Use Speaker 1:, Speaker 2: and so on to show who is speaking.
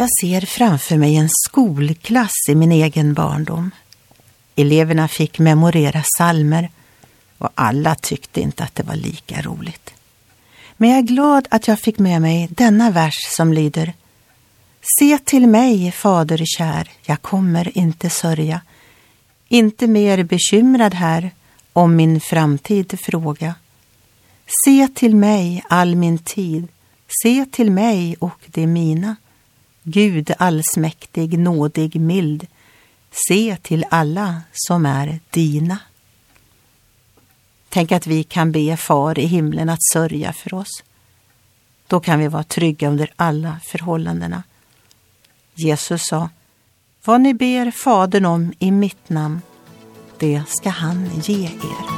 Speaker 1: Jag ser framför mig en skolklass i min egen barndom. Eleverna fick memorera salmer och alla tyckte inte att det var lika roligt. Men jag är glad att jag fick med mig denna vers som lyder Se till mig, fader kär, jag kommer inte sörja. Inte mer bekymrad här om min framtid fråga. Se till mig all min tid, se till mig och det mina. Gud allsmäktig, nådig, mild, se till alla som är dina. Tänk att vi kan be Far i himlen att sörja för oss. Då kan vi vara trygga under alla förhållandena. Jesus sa, vad ni ber Fadern om i mitt namn, det ska han ge er.